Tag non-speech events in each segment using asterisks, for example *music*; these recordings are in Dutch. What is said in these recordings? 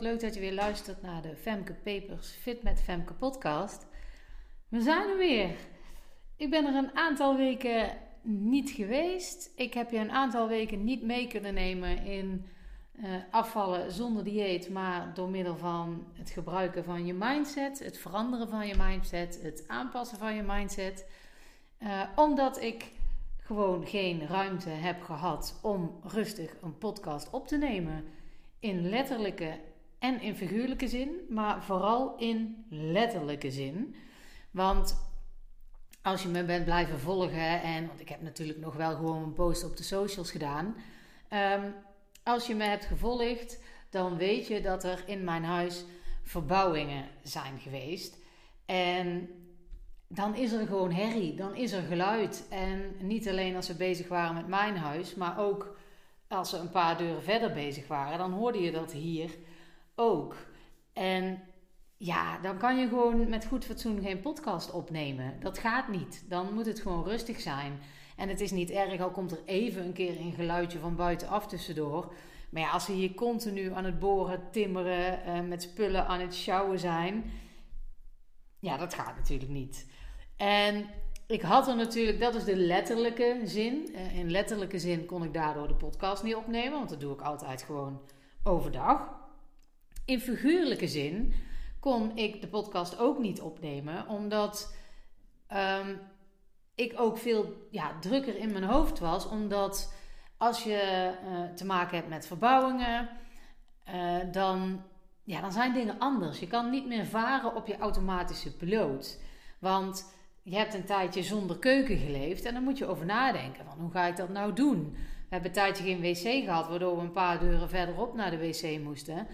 Leuk dat je weer luistert naar de Femke Papers Fit met Femke podcast. We zijn er weer. Ik ben er een aantal weken niet geweest. Ik heb je een aantal weken niet mee kunnen nemen in uh, afvallen zonder dieet, maar door middel van het gebruiken van je mindset, het veranderen van je mindset, het aanpassen van je mindset. Uh, omdat ik gewoon geen ruimte heb gehad om rustig een podcast op te nemen in letterlijke en in figuurlijke zin, maar vooral in letterlijke zin. Want als je me bent blijven volgen, en want ik heb natuurlijk nog wel gewoon een post op de socials gedaan. Um, als je me hebt gevolgd, dan weet je dat er in mijn huis verbouwingen zijn geweest. En dan is er gewoon herrie, dan is er geluid. En niet alleen als we bezig waren met mijn huis, maar ook als ze een paar deuren verder bezig waren, dan hoorde je dat hier ook. En ja, dan kan je gewoon met goed fatsoen geen podcast opnemen. Dat gaat niet. Dan moet het gewoon rustig zijn. En het is niet erg, al komt er even een keer een geluidje van buitenaf tussendoor. Maar ja, als ze hier continu aan het boren, timmeren, uh, met spullen aan het sjouwen zijn. Ja, dat gaat natuurlijk niet. En ik had er natuurlijk, dat is de letterlijke zin. Uh, in letterlijke zin kon ik daardoor de podcast niet opnemen, want dat doe ik altijd gewoon overdag. In figuurlijke zin kon ik de podcast ook niet opnemen, omdat um, ik ook veel ja, drukker in mijn hoofd was. Omdat als je uh, te maken hebt met verbouwingen, uh, dan, ja, dan zijn dingen anders. Je kan niet meer varen op je automatische piloot. Want je hebt een tijdje zonder keuken geleefd en dan moet je over nadenken van hoe ga ik dat nou doen? We hebben een tijdje geen wc gehad, waardoor we een paar deuren verderop naar de wc moesten.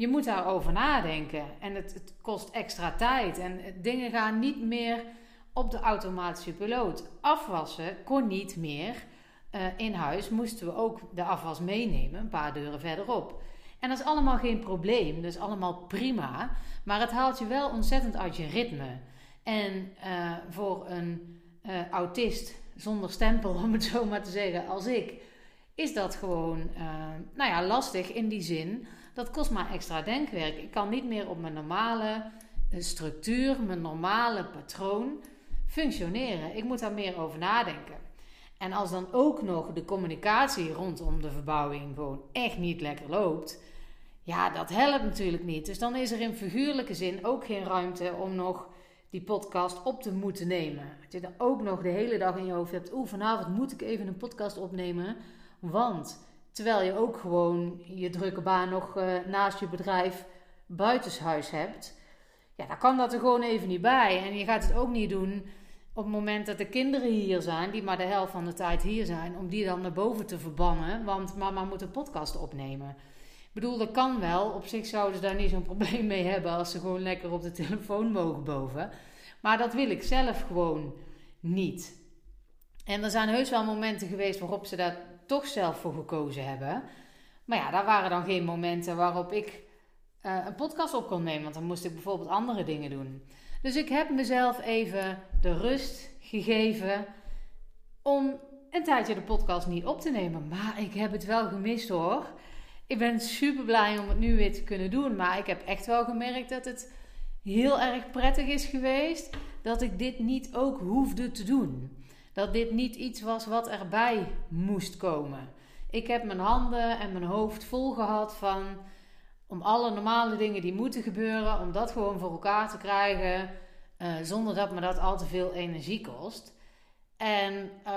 Je moet daarover nadenken en het, het kost extra tijd en dingen gaan niet meer op de automatische piloot. Afwassen kon niet meer uh, in huis, moesten we ook de afwas meenemen, een paar deuren verderop. En dat is allemaal geen probleem, dat is allemaal prima, maar het haalt je wel ontzettend uit je ritme. En uh, voor een uh, autist zonder stempel, *laughs* om het zo maar te zeggen, als ik, is dat gewoon nou ja, lastig in die zin. Dat kost maar extra denkwerk. Ik kan niet meer op mijn normale structuur, mijn normale patroon functioneren. Ik moet daar meer over nadenken. En als dan ook nog de communicatie rondom de verbouwing gewoon echt niet lekker loopt, ja, dat helpt natuurlijk niet. Dus dan is er in figuurlijke zin ook geen ruimte om nog die podcast op te moeten nemen. Dat je dan ook nog de hele dag in je hoofd hebt, oeh, vanavond moet ik even een podcast opnemen. Want terwijl je ook gewoon je drukke baan nog uh, naast je bedrijf buitenshuis hebt, ja, dan kan dat er gewoon even niet bij. En je gaat het ook niet doen op het moment dat de kinderen hier zijn, die maar de helft van de tijd hier zijn, om die dan naar boven te verbannen, want mama moet een podcast opnemen. Ik bedoel, dat kan wel. Op zich zouden ze daar niet zo'n *laughs* probleem mee hebben als ze gewoon lekker op de telefoon mogen boven. Maar dat wil ik zelf gewoon niet. En er zijn heus wel momenten geweest waarop ze daar toch zelf voor gekozen hebben. Maar ja, daar waren dan geen momenten waarop ik uh, een podcast op kon nemen. Want dan moest ik bijvoorbeeld andere dingen doen. Dus ik heb mezelf even de rust gegeven om een tijdje de podcast niet op te nemen. Maar ik heb het wel gemist hoor. Ik ben super blij om het nu weer te kunnen doen. Maar ik heb echt wel gemerkt dat het heel erg prettig is geweest dat ik dit niet ook hoefde te doen. Dat dit niet iets was wat erbij moest komen. Ik heb mijn handen en mijn hoofd vol gehad van om alle normale dingen die moeten gebeuren, om dat gewoon voor elkaar te krijgen. Uh, zonder dat me dat al te veel energie kost. En uh,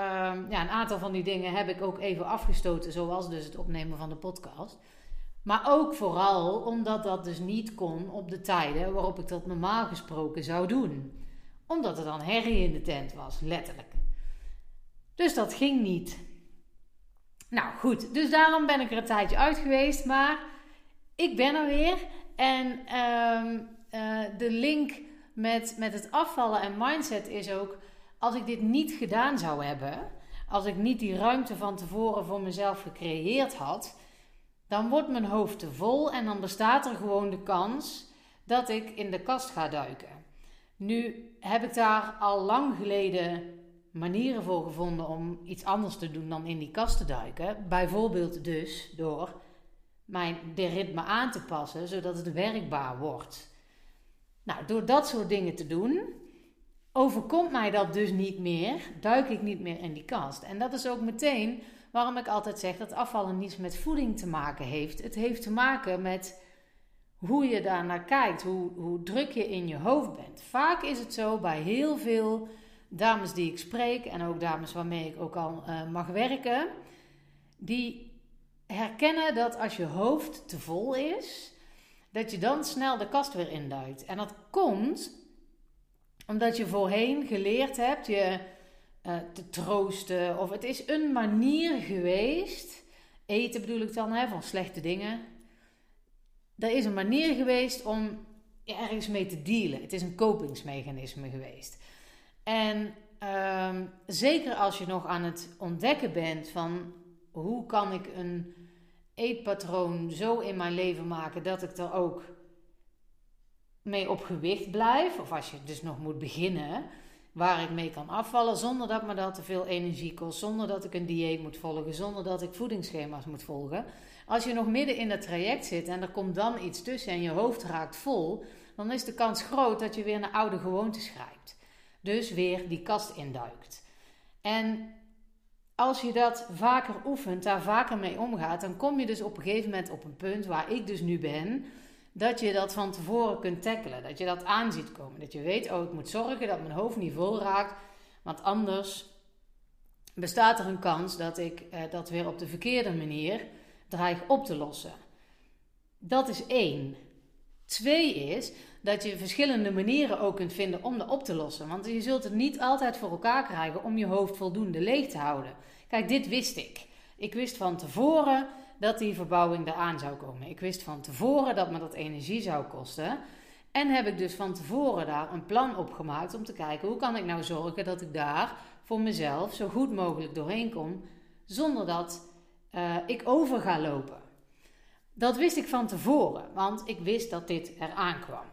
ja, een aantal van die dingen heb ik ook even afgestoten, zoals dus het opnemen van de podcast. Maar ook vooral omdat dat dus niet kon op de tijden waarop ik dat normaal gesproken zou doen. Omdat er dan herrie in de tent was, letterlijk. Dus dat ging niet. Nou goed, dus daarom ben ik er een tijdje uit geweest. Maar ik ben er weer. En uh, uh, de link met, met het afvallen en mindset is ook... als ik dit niet gedaan zou hebben... als ik niet die ruimte van tevoren voor mezelf gecreëerd had... dan wordt mijn hoofd te vol en dan bestaat er gewoon de kans... dat ik in de kast ga duiken. Nu heb ik daar al lang geleden manieren voor gevonden om iets anders te doen dan in die kast te duiken. Bijvoorbeeld dus door mijn, de ritme aan te passen, zodat het werkbaar wordt. Nou, door dat soort dingen te doen, overkomt mij dat dus niet meer, duik ik niet meer in die kast. En dat is ook meteen waarom ik altijd zeg dat afvallen niets met voeding te maken heeft. Het heeft te maken met hoe je daar naar kijkt, hoe, hoe druk je in je hoofd bent. Vaak is het zo bij heel veel dames die ik spreek en ook dames waarmee ik ook al uh, mag werken, die herkennen dat als je hoofd te vol is, dat je dan snel de kast weer induikt. En dat komt omdat je voorheen geleerd hebt je uh, te troosten. Of het is een manier geweest, eten bedoel ik dan, hè, van slechte dingen. Er is een manier geweest om ergens mee te dealen. Het is een kopingsmechanisme geweest. En um, zeker als je nog aan het ontdekken bent van hoe kan ik een eetpatroon zo in mijn leven maken dat ik er ook mee op gewicht blijf. Of als je dus nog moet beginnen waar ik mee kan afvallen zonder dat me dat te veel energie kost, zonder dat ik een dieet moet volgen, zonder dat ik voedingsschema's moet volgen. Als je nog midden in dat traject zit en er komt dan iets tussen en je hoofd raakt vol, dan is de kans groot dat je weer naar oude gewoontes grijpt. Dus weer die kast induikt. En als je dat vaker oefent, daar vaker mee omgaat, dan kom je dus op een gegeven moment op een punt waar ik dus nu ben, dat je dat van tevoren kunt tackelen. Dat je dat aan ziet komen. Dat je weet, oh, ik moet zorgen dat mijn hoofd niet vol raakt, want anders bestaat er een kans dat ik eh, dat weer op de verkeerde manier dreig op te lossen. Dat is één. Twee is dat je verschillende manieren ook kunt vinden om dat op te lossen. Want je zult het niet altijd voor elkaar krijgen om je hoofd voldoende leeg te houden. Kijk, dit wist ik. Ik wist van tevoren dat die verbouwing eraan zou komen. Ik wist van tevoren dat me dat energie zou kosten. En heb ik dus van tevoren daar een plan op gemaakt om te kijken hoe kan ik nou zorgen dat ik daar voor mezelf zo goed mogelijk doorheen kom, zonder dat uh, ik over ga lopen. Dat wist ik van tevoren, want ik wist dat dit eraan kwam.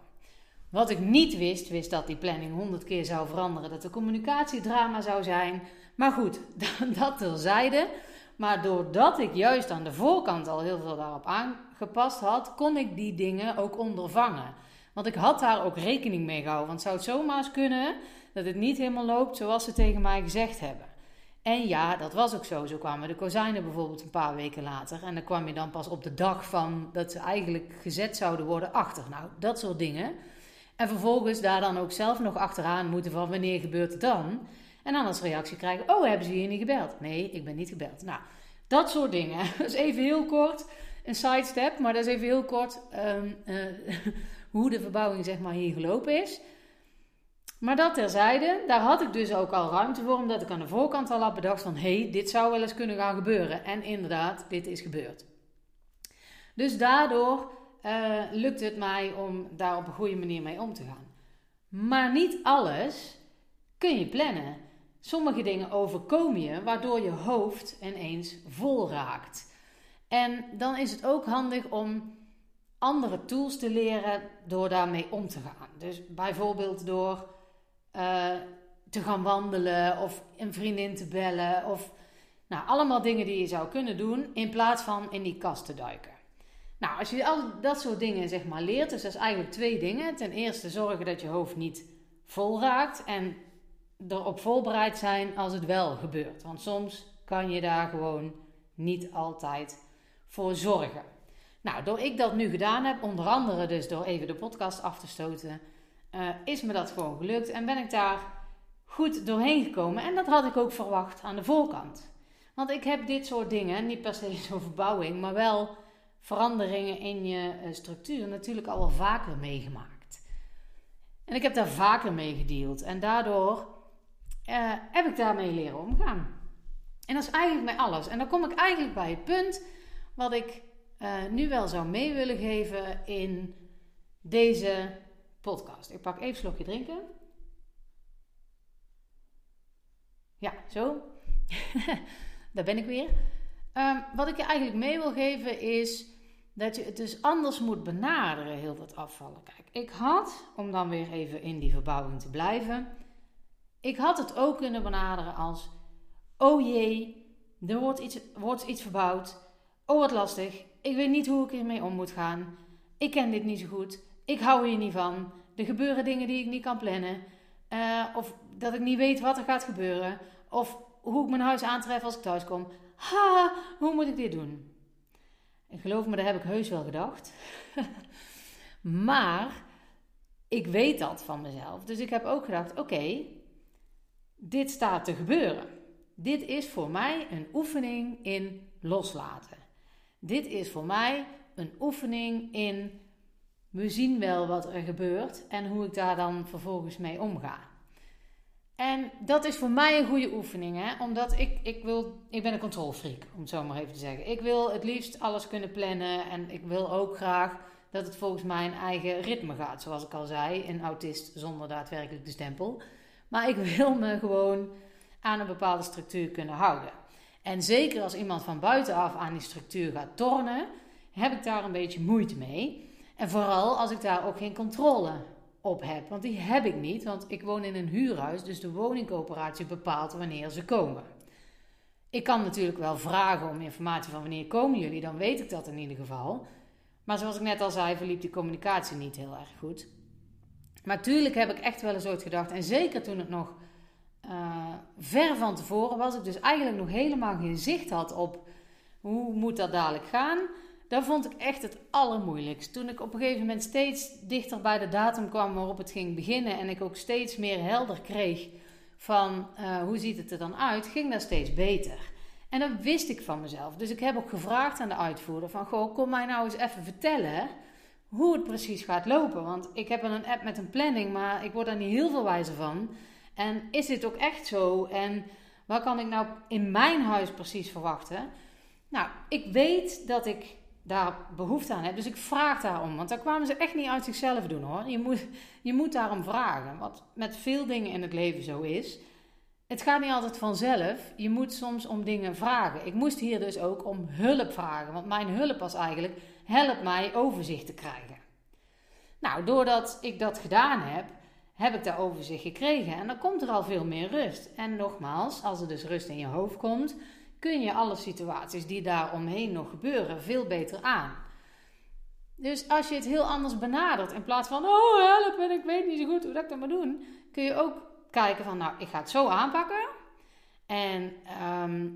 Wat ik niet wist, wist dat die planning honderd keer zou veranderen, dat de communicatiedrama zou zijn. Maar goed, *laughs* dat terzijde. Maar doordat ik juist aan de voorkant al heel veel daarop aangepast had, kon ik die dingen ook ondervangen. Want ik had daar ook rekening mee gehouden. Want zou het zomaar eens kunnen dat het niet helemaal loopt zoals ze tegen mij gezegd hebben. En ja, dat was ook zo. Zo kwamen de kozijnen bijvoorbeeld een paar weken later. En dan kwam je dan pas op de dag van dat ze eigenlijk gezet zouden worden achter. Nou, dat soort dingen. En vervolgens daar dan ook zelf nog achteraan moeten van wanneer gebeurt het dan? En dan als reactie krijgen: Oh, hebben ze hier niet gebeld? Nee, ik ben niet gebeld. Nou, dat soort dingen. *laughs* Dat is even heel kort een sidestep, maar dat is even heel kort um, uh, *laughs* hoe de verbouwing zeg maar hier gelopen is. Maar dat terzijde, daar had ik dus ook al ruimte voor, omdat ik aan de voorkant al had bedacht van hé, hey, dit zou wel eens kunnen gaan gebeuren. En inderdaad, dit is gebeurd. Dus daardoor uh, lukt het mij om daar op een goede manier mee om te gaan. Maar niet alles kun je plannen. Sommige dingen overkomen je, waardoor je hoofd ineens vol raakt. En dan is het ook handig om andere tools te leren door daarmee om te gaan. Dus bijvoorbeeld door uh, te gaan wandelen of een vriendin te bellen of nou, allemaal dingen die je zou kunnen doen in plaats van in die kast te duiken. Nou, als je al dat soort dingen zeg maar leert, dus dat is eigenlijk twee dingen. Ten eerste zorgen dat je hoofd niet vol raakt en erop voorbereid zijn als het wel gebeurt. Want soms kan je daar gewoon niet altijd voor zorgen. Nou, door ik dat nu gedaan heb, onder andere dus door even de podcast af te stoten, uh, is me dat gewoon gelukt en ben ik daar goed doorheen gekomen. En dat had ik ook verwacht aan de voorkant. Want ik heb dit soort dingen, niet per se *laughs* zo'n verbouwing, maar wel veranderingen in je eh, structuur natuurlijk al wel vaker meegemaakt. En ik heb daar vaker mee gedeeld. En daardoor uh, heb ik daarmee leren omgaan. En dat is eigenlijk bij alles. En dan kom ik eigenlijk bij het punt wat ik uh, nu wel zou mee willen geven in deze podcast. Ik pak even een slokje drinken. Ja, zo. *laughs* Daar ben ik weer. Um, wat ik je eigenlijk mee wil geven is dat je het dus anders moet benaderen, heel dat afvallen. Kijk, ik had, om dan weer even in die verbouwing te blijven, ik had het ook kunnen benaderen als: oh jee, er wordt iets, wordt iets verbouwd. Oh wat lastig, ik weet niet hoe ik hiermee om moet gaan. Ik ken dit niet zo goed. Ik hou hier niet van. Er gebeuren dingen die ik niet kan plannen. Uh, of dat ik niet weet wat er gaat gebeuren. Of hoe ik mijn huis aantref als ik thuis kom. Ha, hoe moet ik dit doen? En geloof me, daar heb ik heus wel gedacht. *laughs* maar ik weet dat van mezelf. Dus ik heb ook gedacht: oké, dit staat te gebeuren. Dit is voor mij een oefening in loslaten. Dit is voor mij een oefening in we zien wel wat er gebeurt en hoe ik daar dan vervolgens mee omga. En dat is voor mij een goede oefening, hè? omdat ik, ik, wil, ik ben een controlfreak, om het zo maar even te zeggen. Ik wil het liefst alles kunnen plannen en ik wil ook graag dat het volgens mijn eigen ritme gaat. Zoals ik al zei, een autist zonder daadwerkelijk de stempel. Maar ik wil me gewoon aan een bepaalde structuur kunnen houden. En zeker als iemand van buitenaf aan die structuur gaat tornen, heb ik daar een beetje moeite mee. En vooral als ik daar ook geen controle op heb. Want die heb ik niet, want ik woon in een huurhuis, dus de woningcoöperatie bepaalt wanneer ze komen. Ik kan natuurlijk wel vragen om informatie van wanneer komen jullie, dan weet ik dat in ieder geval. Maar zoals ik net al zei, verliep die communicatie niet heel erg goed. Maar natuurlijk heb ik echt wel eens ooit gedacht, en zeker toen het nog uh, ver van tevoren was, ik dus eigenlijk nog helemaal geen zicht had op hoe moet dat dadelijk gaan. Dat vond ik echt het allermoeilijkst. Toen ik op een gegeven moment steeds dichter bij de datum kwam waarop het ging beginnen en ik ook steeds meer helder kreeg van uh, hoe ziet het er dan uit, ging dat steeds beter. En dat wist ik van mezelf. Dus ik heb ook gevraagd aan de uitvoerder van, goh, kom mij nou eens even vertellen hoe het precies gaat lopen. Want ik heb een app met een planning, maar ik word daar niet heel veel wijzer van. En is dit ook echt zo? En wat kan ik nou in mijn huis precies verwachten? Nou, ik weet dat ik daar behoefte aan heb. Dus ik vraag daarom. Want daar kwamen ze echt niet uit zichzelf doen hoor. Je moet, je moet daarom vragen. Wat met veel dingen in het leven zo is. Het gaat niet altijd vanzelf. Je moet soms om dingen vragen. Ik moest hier dus ook om hulp vragen. Want mijn hulp was eigenlijk: help mij overzicht te krijgen. Nou, doordat ik dat gedaan heb, heb ik daar overzicht gekregen. En dan komt er al veel meer rust. En nogmaals, als er dus rust in je hoofd komt, kun je alle situaties die daar omheen nog gebeuren veel beter aan. Dus als je het heel anders benadert, in plaats van, oh help en ik weet niet zo goed hoe dat ik dat moet doen, kun je ook kijken van, nou, ik ga het zo aanpakken. En, ehm,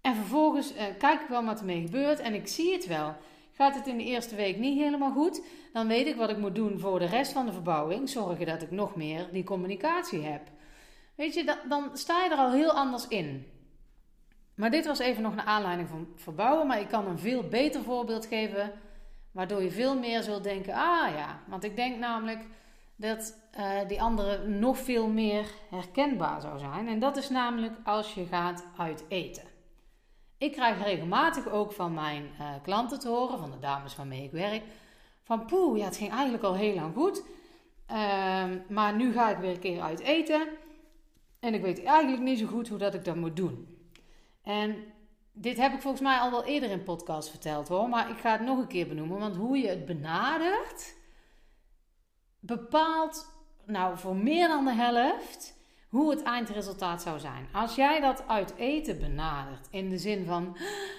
en vervolgens uh, kijk ik wel wat ermee gebeurt en ik zie het wel. Gaat het in de eerste week niet helemaal goed, dan weet ik wat ik moet doen voor de rest van de verbouwing. Zorgen dat ik nog meer die communicatie heb. Weet je, dan sta je er al heel anders in. Maar dit was even nog een aanleiding van verbouwen. Maar ik kan een veel beter voorbeeld geven. Waardoor je veel meer zult denken: ah ja. Want ik denk namelijk dat uh, die andere nog veel meer herkenbaar zou zijn. En dat is namelijk als je gaat uit eten. Ik krijg regelmatig ook van mijn uh, klanten te horen, van de dames waarmee ik werk, van poeh, ja, het ging eigenlijk al heel lang goed. Uh, maar nu ga ik weer een keer uit eten. En ik weet eigenlijk niet zo goed hoe dat ik dat moet doen. En dit heb ik volgens mij al wel eerder in podcast verteld hoor. Maar ik ga het nog een keer benoemen. Want hoe je het benadert, bepaalt nou voor meer dan de helft hoe het eindresultaat zou zijn. Als jij dat uit eten benadert, in de zin van: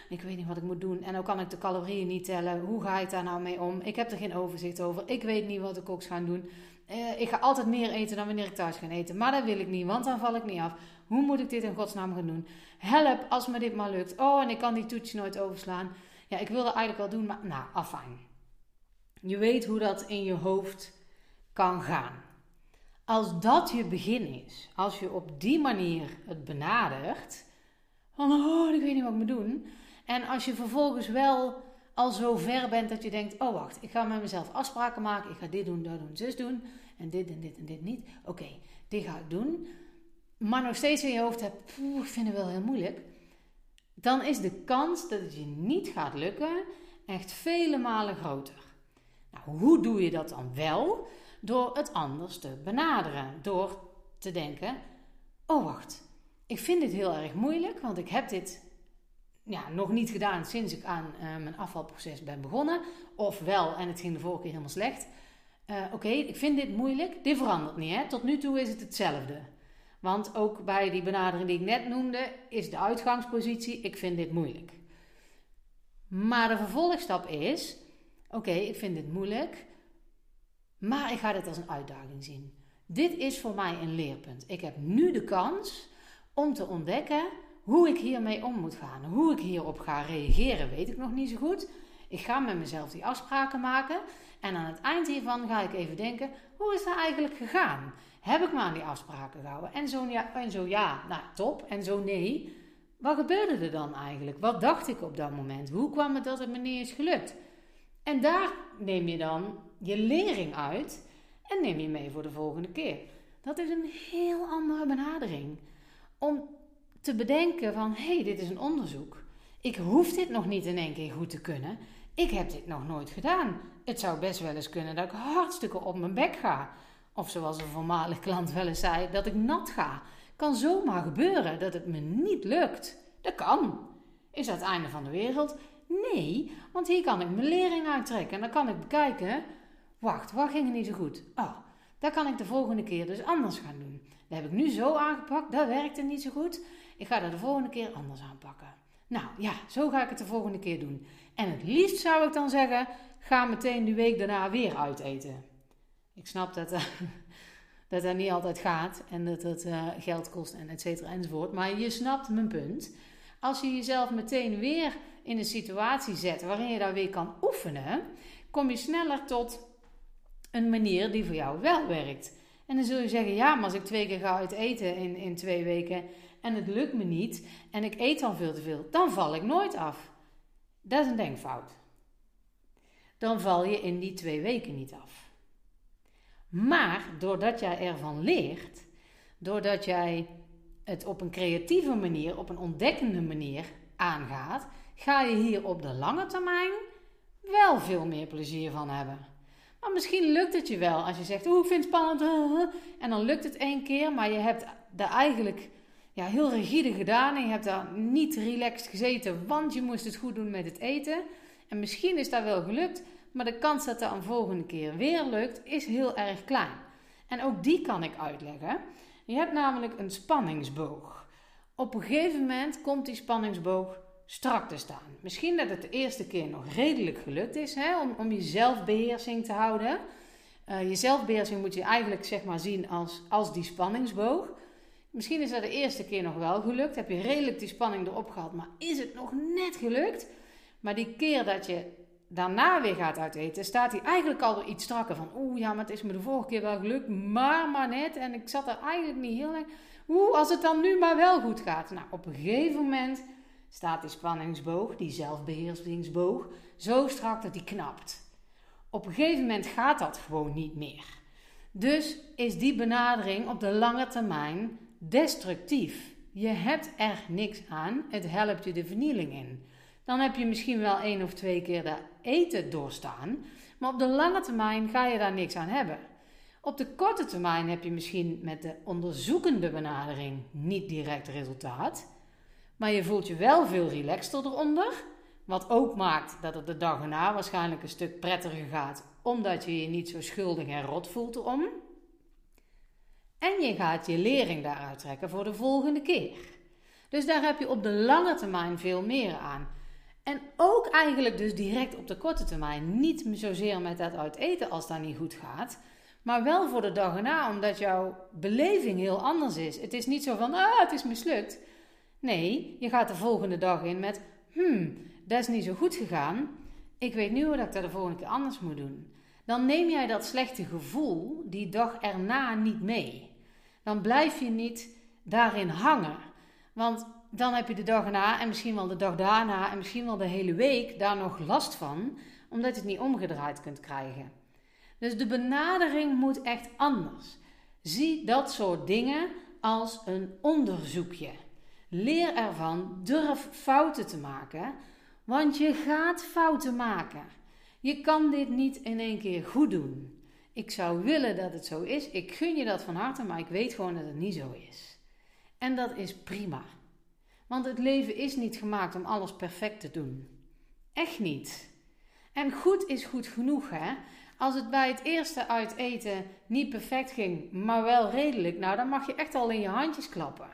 ik weet niet wat ik moet doen en dan kan ik de calorieën niet tellen, hoe ga ik daar nou mee om? Ik heb er geen overzicht over, ik weet niet wat de koks gaan doen. Uh, ik ga altijd meer eten dan wanneer ik thuis ga eten, maar dat wil ik niet, want dan val ik niet af. Hoe moet ik dit in godsnaam gaan doen? Help als me dit maar lukt. Oh, en ik kan die toets nooit overslaan. Ja, ik wil dat eigenlijk wel doen, maar nou, afijn. Je weet hoe dat in je hoofd kan gaan. Als dat je begin is, als je op die manier het benadert, van oh, ik weet niet wat ik moet doen. En als je vervolgens wel al zo ver bent dat je denkt, oh wacht, ik ga met mezelf afspraken maken, ik ga dit doen, dat doen, zus doen, en dit en dit en dit niet. Oké, dit ga ik doen. Maar nog steeds in je hoofd hebt, ik vind het wel heel moeilijk. Dan is de kans dat het je niet gaat lukken echt vele malen groter. Nou, hoe doe je dat dan wel? door het anders te benaderen. Door te denken: oh wacht, ik vind dit heel erg moeilijk, want ik heb dit ja, nog niet gedaan sinds ik aan uh, mijn afvalproces ben begonnen. Of wel, en het ging de vorige keer helemaal slecht. Uh, Oké, ik vind dit moeilijk. Dit verandert niet. Hè? Tot nu toe is het hetzelfde. Want ook bij die benadering die ik net noemde, is de uitgangspositie: ik vind dit moeilijk. Maar de vervolgstap is: oké, ik vind dit moeilijk, maar ik ga dit als een uitdaging zien. Dit is voor mij een leerpunt. Ik heb nu de kans om te ontdekken hoe ik hiermee om moet gaan. Hoe ik hierop ga reageren, weet ik nog niet zo goed. Ik ga met mezelf die afspraken maken. En aan het eind hiervan ga ik even denken: hoe is dat eigenlijk gegaan? Heb ik me aan die afspraken gehouden? En zo ja, en zo ja nou top. En zo nee. Wat gebeurde er dan eigenlijk? Wat dacht ik op dat moment? Hoe kwam het dat het me niet is gelukt? En daar neem je dan je lering uit en neem je mee voor de volgende keer. Dat is een heel andere benadering. Om te bedenken van, hé, hey, dit is een onderzoek. Ik hoef dit nog niet in één keer goed te kunnen. Ik heb dit nog nooit gedaan. Het zou best wel eens kunnen dat ik hartstikke op mijn bek ga. Of zoals een voormalig klant wel eens zei, dat ik nat ga. Kan zomaar gebeuren dat het me niet lukt. Dat kan. Is dat het einde van de wereld? Nee, want hier kan ik mijn lering uittrekken. En dan kan ik bekijken, wacht, wat ging er niet zo goed? Oh, dat kan ik de volgende keer dus anders gaan doen. Dat heb ik nu zo aangepakt, dat werkte niet zo goed. Ik ga dat de volgende keer anders aanpakken. Nou ja, zo ga ik het de volgende keer doen. En het liefst zou ik dan zeggen, ga meteen de week daarna weer uiteten. Ik snap dat uh, *laughs* dat, dat niet altijd gaat en dat het uh, geld kost en et cetera enzovoort. Maar je snapt mijn punt. Als je jezelf meteen weer in een situatie zet waarin je daar weer kan oefenen, kom je sneller tot een manier die voor jou wel werkt. En dan zul je zeggen, ja, maar als ik twee keer ga uit eten in, in twee weken en het lukt me niet en ik eet dan veel te veel, dan val ik nooit af. Dat is een denkfout. Dan val je in die twee weken niet af. Maar doordat jij ervan leert, doordat jij het op een creatieve manier, op een ontdekkende manier aangaat, ga je hier op de lange termijn wel veel meer plezier van hebben. Maar misschien lukt het je wel als je zegt, oeh, ik vind het spannend. En dan lukt het één keer, maar je hebt daar eigenlijk ja, heel rigide gedaan. En je hebt daar niet relaxed gezeten, want je moest het goed doen met het eten. En misschien is dat wel gelukt, maar de kans dat dat een volgende keer weer lukt, is heel erg klein. En ook die kan ik uitleggen. Je hebt namelijk een spanningsboog. Op een gegeven moment komt die spanningsboog strak te staan. Misschien dat het de eerste keer nog redelijk gelukt is hè, om, om je zelfbeheersing te houden. Uh, je zelfbeheersing moet je eigenlijk zeg maar zien als, als die spanningsboog. Misschien is dat de eerste keer nog wel gelukt. Heb je redelijk die spanning erop gehad, maar is het nog net gelukt? Maar die keer dat je daarna weer gaat uiteten, staat hij eigenlijk al weer iets strakker van. Oeh, ja, maar het is me de vorige keer wel gelukt, maar maar net. En ik zat er eigenlijk niet heel lang. Oeh, als het dan nu maar wel goed gaat. Nou, op een gegeven moment staat die spanningsboog, die zelfbeheersingsboog, zo strak dat die knapt. Op een gegeven moment gaat dat gewoon niet meer. Dus is die benadering op de lange termijn destructief. Je hebt er niks aan, het helpt je de vernieling in. Dan heb je misschien wel één of twee keer de eten doorstaan, maar op de lange termijn ga je daar niks aan hebben. Op de korte termijn heb je misschien met de onderzoekende benadering niet direct resultaat, maar je voelt je wel veel relaxter eronder. Wat ook maakt dat het de dag erna waarschijnlijk een stuk prettiger gaat, omdat je je niet zo schuldig en rot voelt erom. En je gaat je lering daaruit trekken voor de volgende keer. Dus daar heb je op de lange termijn veel meer aan. En ook eigenlijk dus direct op de korte termijn. Niet zozeer met dat uit eten als dat niet goed gaat. Maar wel voor de dag erna, omdat jouw beleving heel anders is. Het is niet zo van, ah, het is mislukt. Nee, je gaat de volgende dag in met, hmm, dat is niet zo goed gegaan. Ik weet nu hoe ik dat de volgende keer anders moet doen. Dan neem jij dat slechte gevoel die dag erna niet mee. Dan blijf je niet daarin hangen. Want dan heb je de dag erna en misschien wel de dag daarna en misschien wel de hele week daar nog last van, omdat je het niet omgedraaid kunt krijgen. Dus de benadering moet echt anders. Zie dat soort dingen als een onderzoekje. Leer ervan, durf fouten te maken, want je gaat fouten maken. Je kan dit niet in één keer goed doen. Ik zou willen dat het zo is. Ik gun je dat van harte, maar ik weet gewoon dat het niet zo is. En dat is prima. Want het leven is niet gemaakt om alles perfect te doen. Echt niet. En goed is goed genoeg, hè? Als het bij het eerste uiteten niet perfect ging, maar wel redelijk, nou dan mag je echt al in je handjes klappen.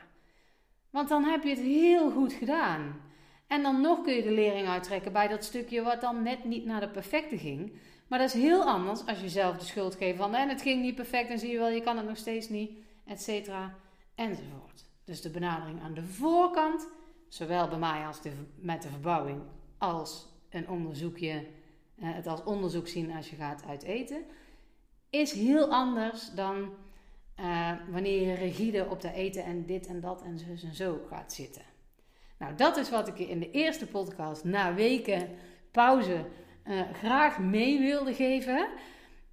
Want dan heb je het heel goed gedaan. En dan nog kun je de lering uittrekken bij dat stukje wat dan net niet naar de perfecte ging. Maar dat is heel anders als je zelf de schuld geeft van en het ging niet perfect en zie je wel, je kan het nog steeds niet, et cetera, enzovoort. Dus de benadering aan de voorkant, zowel bij mij als de, met de verbouwing, als een onderzoekje, eh, het als onderzoek zien als je gaat uit eten, is heel anders dan uh, wanneer je rigide op de eten en dit en dat en zo en zo gaat zitten. Nou, dat is wat ik je in de eerste podcast na weken pauze uh, graag mee wilde geven.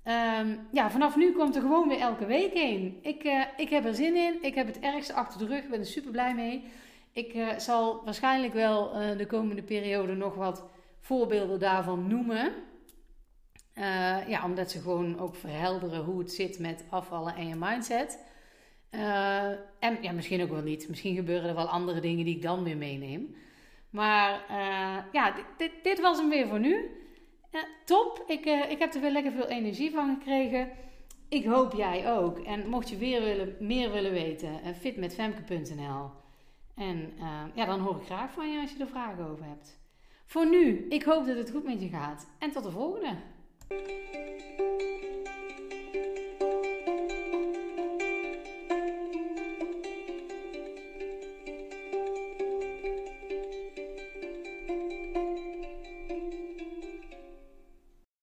Um, ja, vanaf nu komt er gewoon weer elke week een. Ik, uh, ik heb er zin in. Ik heb het ergste achter de rug. Ik ben er super blij mee. Ik uh, zal waarschijnlijk wel de komende periode nog wat voorbeelden daarvan noemen. ja, omdat ze gewoon ook verhelderen hoe het zit met afvallen en je mindset. en ja, misschien ook wel niet. Misschien gebeuren er wel andere dingen die ik dan weer meeneem. Maar ja, dit, dit was hem weer voor nu. Top. Ik, uh, ik heb er weer lekker veel energie van gekregen. Ik hoop jij ook. En mocht je weer willen, meer willen weten, uh, fitmetfemke.nl. En uh, ja, dan hoor ik graag van je als je er vragen over hebt. Voor nu, ik hoop dat het goed met je gaat. En tot de volgende.